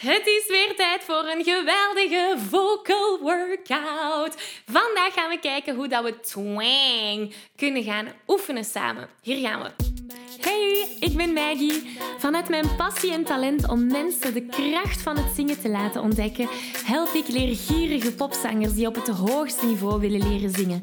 Het is weer tijd voor een geweldige vocal workout. Vandaag gaan we kijken hoe dat we twang kunnen gaan oefenen samen. Hier gaan we. Hey, ik ben Maggie. Vanuit mijn passie en talent om mensen de kracht van het zingen te laten ontdekken, help ik leergierige popzangers die op het hoogste niveau willen leren zingen.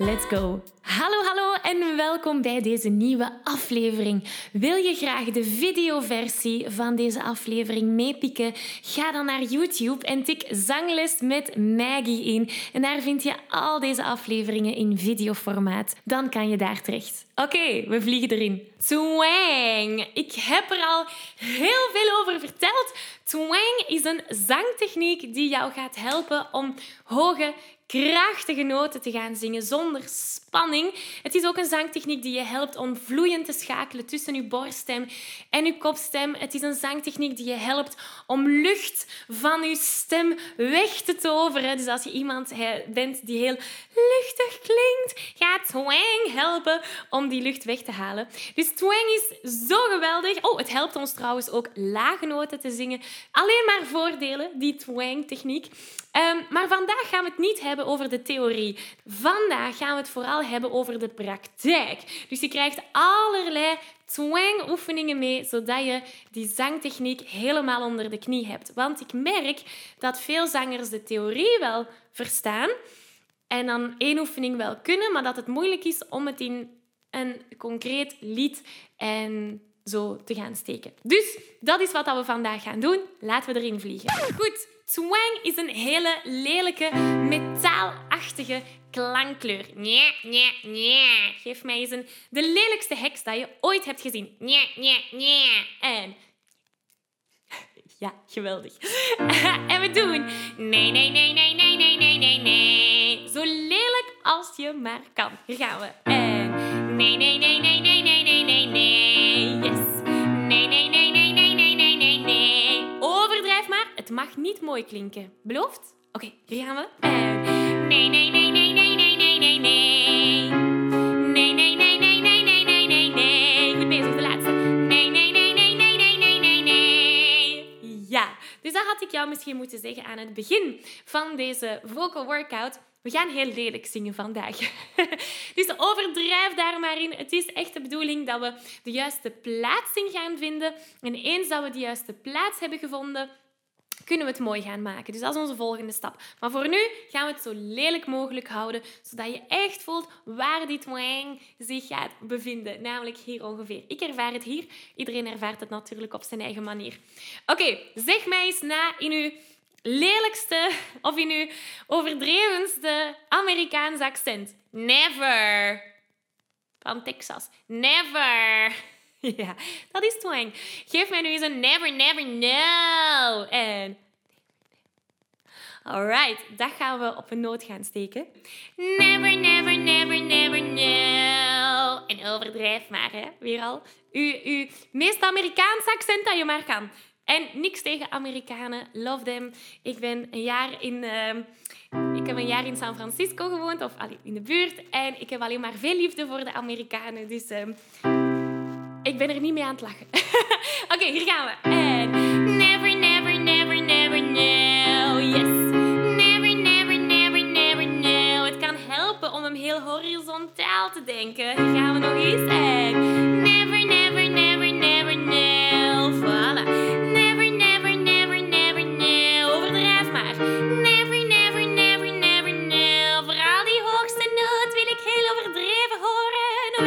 Let's go! Hallo, hallo en welkom bij deze nieuwe aflevering. Wil je graag de videoversie van deze aflevering meepikken? Ga dan naar YouTube en tik Zangles met Maggie in. En daar vind je al deze afleveringen in videoformaat. Dan kan je daar terecht. Oké, we vliegen erin. Twang! Ik heb er al heel veel over verteld. Twang is een zangtechniek die jou gaat helpen om hoge krachtige noten te gaan zingen zonder spanning. Het is ook een zangtechniek die je helpt om vloeiend te schakelen tussen je borststem en je kopstem. Het is een zangtechniek die je helpt om lucht van je stem weg te toveren. Dus als je iemand bent die heel luchtig klinkt, gaat twang helpen om die lucht weg te halen. Dus twang is zo geweldig. Oh, het helpt ons trouwens ook lage noten te zingen. Alleen maar voordelen, die twang-techniek. Um, maar vandaag gaan we het niet hebben over de theorie. Vandaag gaan we het vooral hebben over de praktijk. Dus je krijgt allerlei twang-oefeningen mee, zodat je die zangtechniek helemaal onder de knie hebt. Want ik merk dat veel zangers de theorie wel verstaan en dan één oefening wel kunnen, maar dat het moeilijk is om het in een concreet lied en zo te gaan steken. Dus dat is wat we vandaag gaan doen. Laten we erin vliegen. Goed, twang is een hele lelijke, metaalachtige klankkleur. Nee, nee, nee. Geef mij eens een, de lelijkste heks dat je ooit hebt gezien. Nee, nee, nee. En... Ja, geweldig. en we doen... Nee, nee, nee, nee, nee, nee, nee, als je maar kan. Hier gaan we. En... Nee, nee, nee, nee, nee, nee, nee, nee, nee. Yes. Nee, nee, nee, nee, nee, nee, nee, nee, nee. Overdrijf maar. Het mag niet mooi klinken. Beloofd? Oké, hier gaan we. En... Nee, nee, nee, nee, nee, nee, misschien moeten zeggen aan het begin van deze vocal workout. We gaan heel lelijk zingen vandaag. dus overdrijf daar maar in. Het is echt de bedoeling dat we de juiste plaatsing gaan vinden. En eens dat we de juiste plaats hebben gevonden, kunnen we het mooi gaan maken. Dus dat is onze volgende stap. Maar voor nu gaan we het zo lelijk mogelijk houden, zodat je echt voelt waar die twang zich gaat bevinden. Namelijk hier ongeveer. Ik ervaar het hier. Iedereen ervaart het natuurlijk op zijn eigen manier. Oké, zeg mij eens na in uw lelijkste of in uw overdrevenste Amerikaans accent. Never. Van Texas. Never. Ja, dat is twang. Geef mij nu eens een never, never, no. En... Alright, dat gaan we op een noot gaan steken. Never, never, never, never, no. En overdrijf maar, hè. Weer al. Uw, uw meest Amerikaans accent dat je maar kan. En niks tegen Amerikanen. Love them. Ik ben een jaar in... Uh, ik heb een jaar in San Francisco gewoond, of in de buurt. En ik heb alleen maar veel liefde voor de Amerikanen. Dus... Uh, ik ben er niet mee aan het lachen. Oké, hier gaan we. En never, never, never, never, no. Yes. Never, never, never, never, no. Het kan helpen om hem heel horizontaal te denken. Hier gaan we nog eens. En never, never, never, never, no. Voilà. Never, never, never, never, no. Overdrijf maar. Never, never, never, never, no. Vooral die hoogste noot wil ik heel overdreven horen. Nog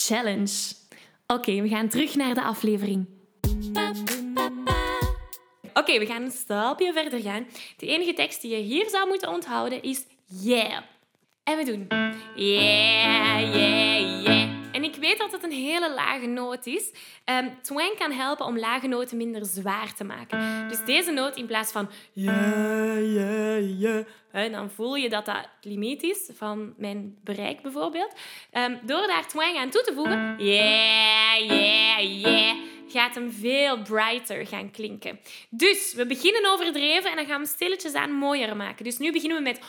challenge. Oké, we gaan terug naar de aflevering. Oké, we gaan een stapje verder gaan. De enige tekst die je hier zou moeten onthouden is yeah. En we doen yeah, yeah, yeah. Weet dat het een hele lage noot is. Um, twang kan helpen om lage noten minder zwaar te maken. Dus deze noot in plaats van yeah, yeah, yeah, dan voel je dat dat het limiet is van mijn bereik bijvoorbeeld. Um, door daar twang aan toe te voegen, yeah, yeah, yeah gaat hem veel brighter gaan klinken. Dus we beginnen overdreven en dan gaan we stilletjes aan mooier maken. Dus nu beginnen we met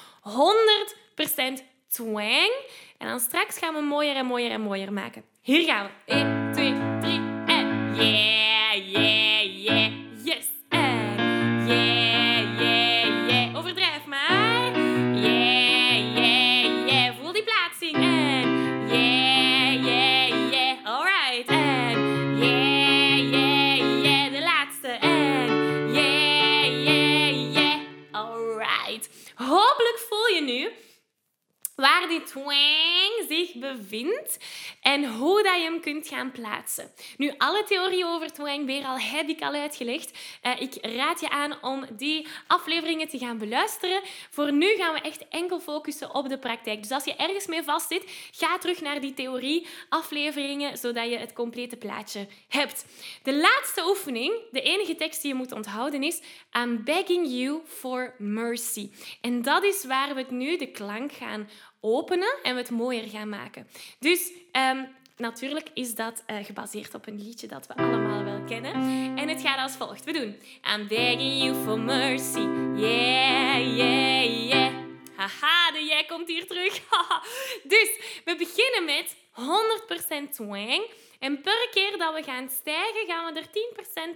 100% twang. En dan straks gaan we mooier en mooier en mooier maken. Hier gaan we. 1, 2, 3 en yeah, bevindt en hoe dat je hem kunt gaan plaatsen. Nu, alle theorie over twang weer al heb ik al uitgelegd. Uh, ik raad je aan om die afleveringen te gaan beluisteren. Voor nu gaan we echt enkel focussen op de praktijk. Dus als je ergens mee vastzit, ga terug naar die theorie afleveringen, zodat je het complete plaatje hebt. De laatste oefening, de enige tekst die je moet onthouden is I'm begging you for mercy. En dat is waar we het nu de klank gaan openen en we het mooier gaan maken. Dus um, natuurlijk is dat uh, gebaseerd op een liedje dat we allemaal wel kennen. En het gaat als volgt. We doen I'm begging you for mercy. Yeah, yeah, yeah. Haha, de jij komt hier terug. dus we beginnen met 100% twang. En per keer dat we gaan stijgen, gaan we er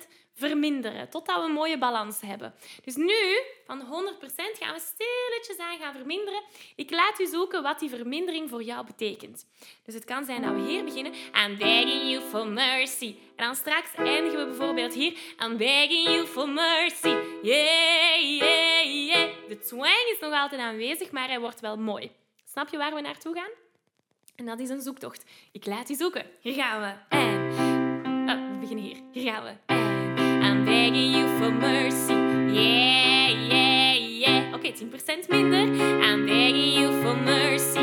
10% verminderen, totdat we een mooie balans hebben. Dus nu, van 100% gaan we stilletjes aan gaan verminderen. Ik laat u zoeken wat die vermindering voor jou betekent. Dus het kan zijn dat we hier beginnen. I'm begging you for mercy. En dan straks eindigen we bijvoorbeeld hier. I'm begging you for mercy. Yeah, yeah, yeah. De twang is nog altijd aanwezig, maar hij wordt wel mooi. Snap je waar we naartoe gaan? En dat is een zoektocht. Ik laat u zoeken. Hier gaan we. En... Oh, we beginnen hier. Hier gaan we. En... Begging you for mercy. Yeah, yeah, yeah. Oké, okay, 10% minder. I'm begging you for mercy.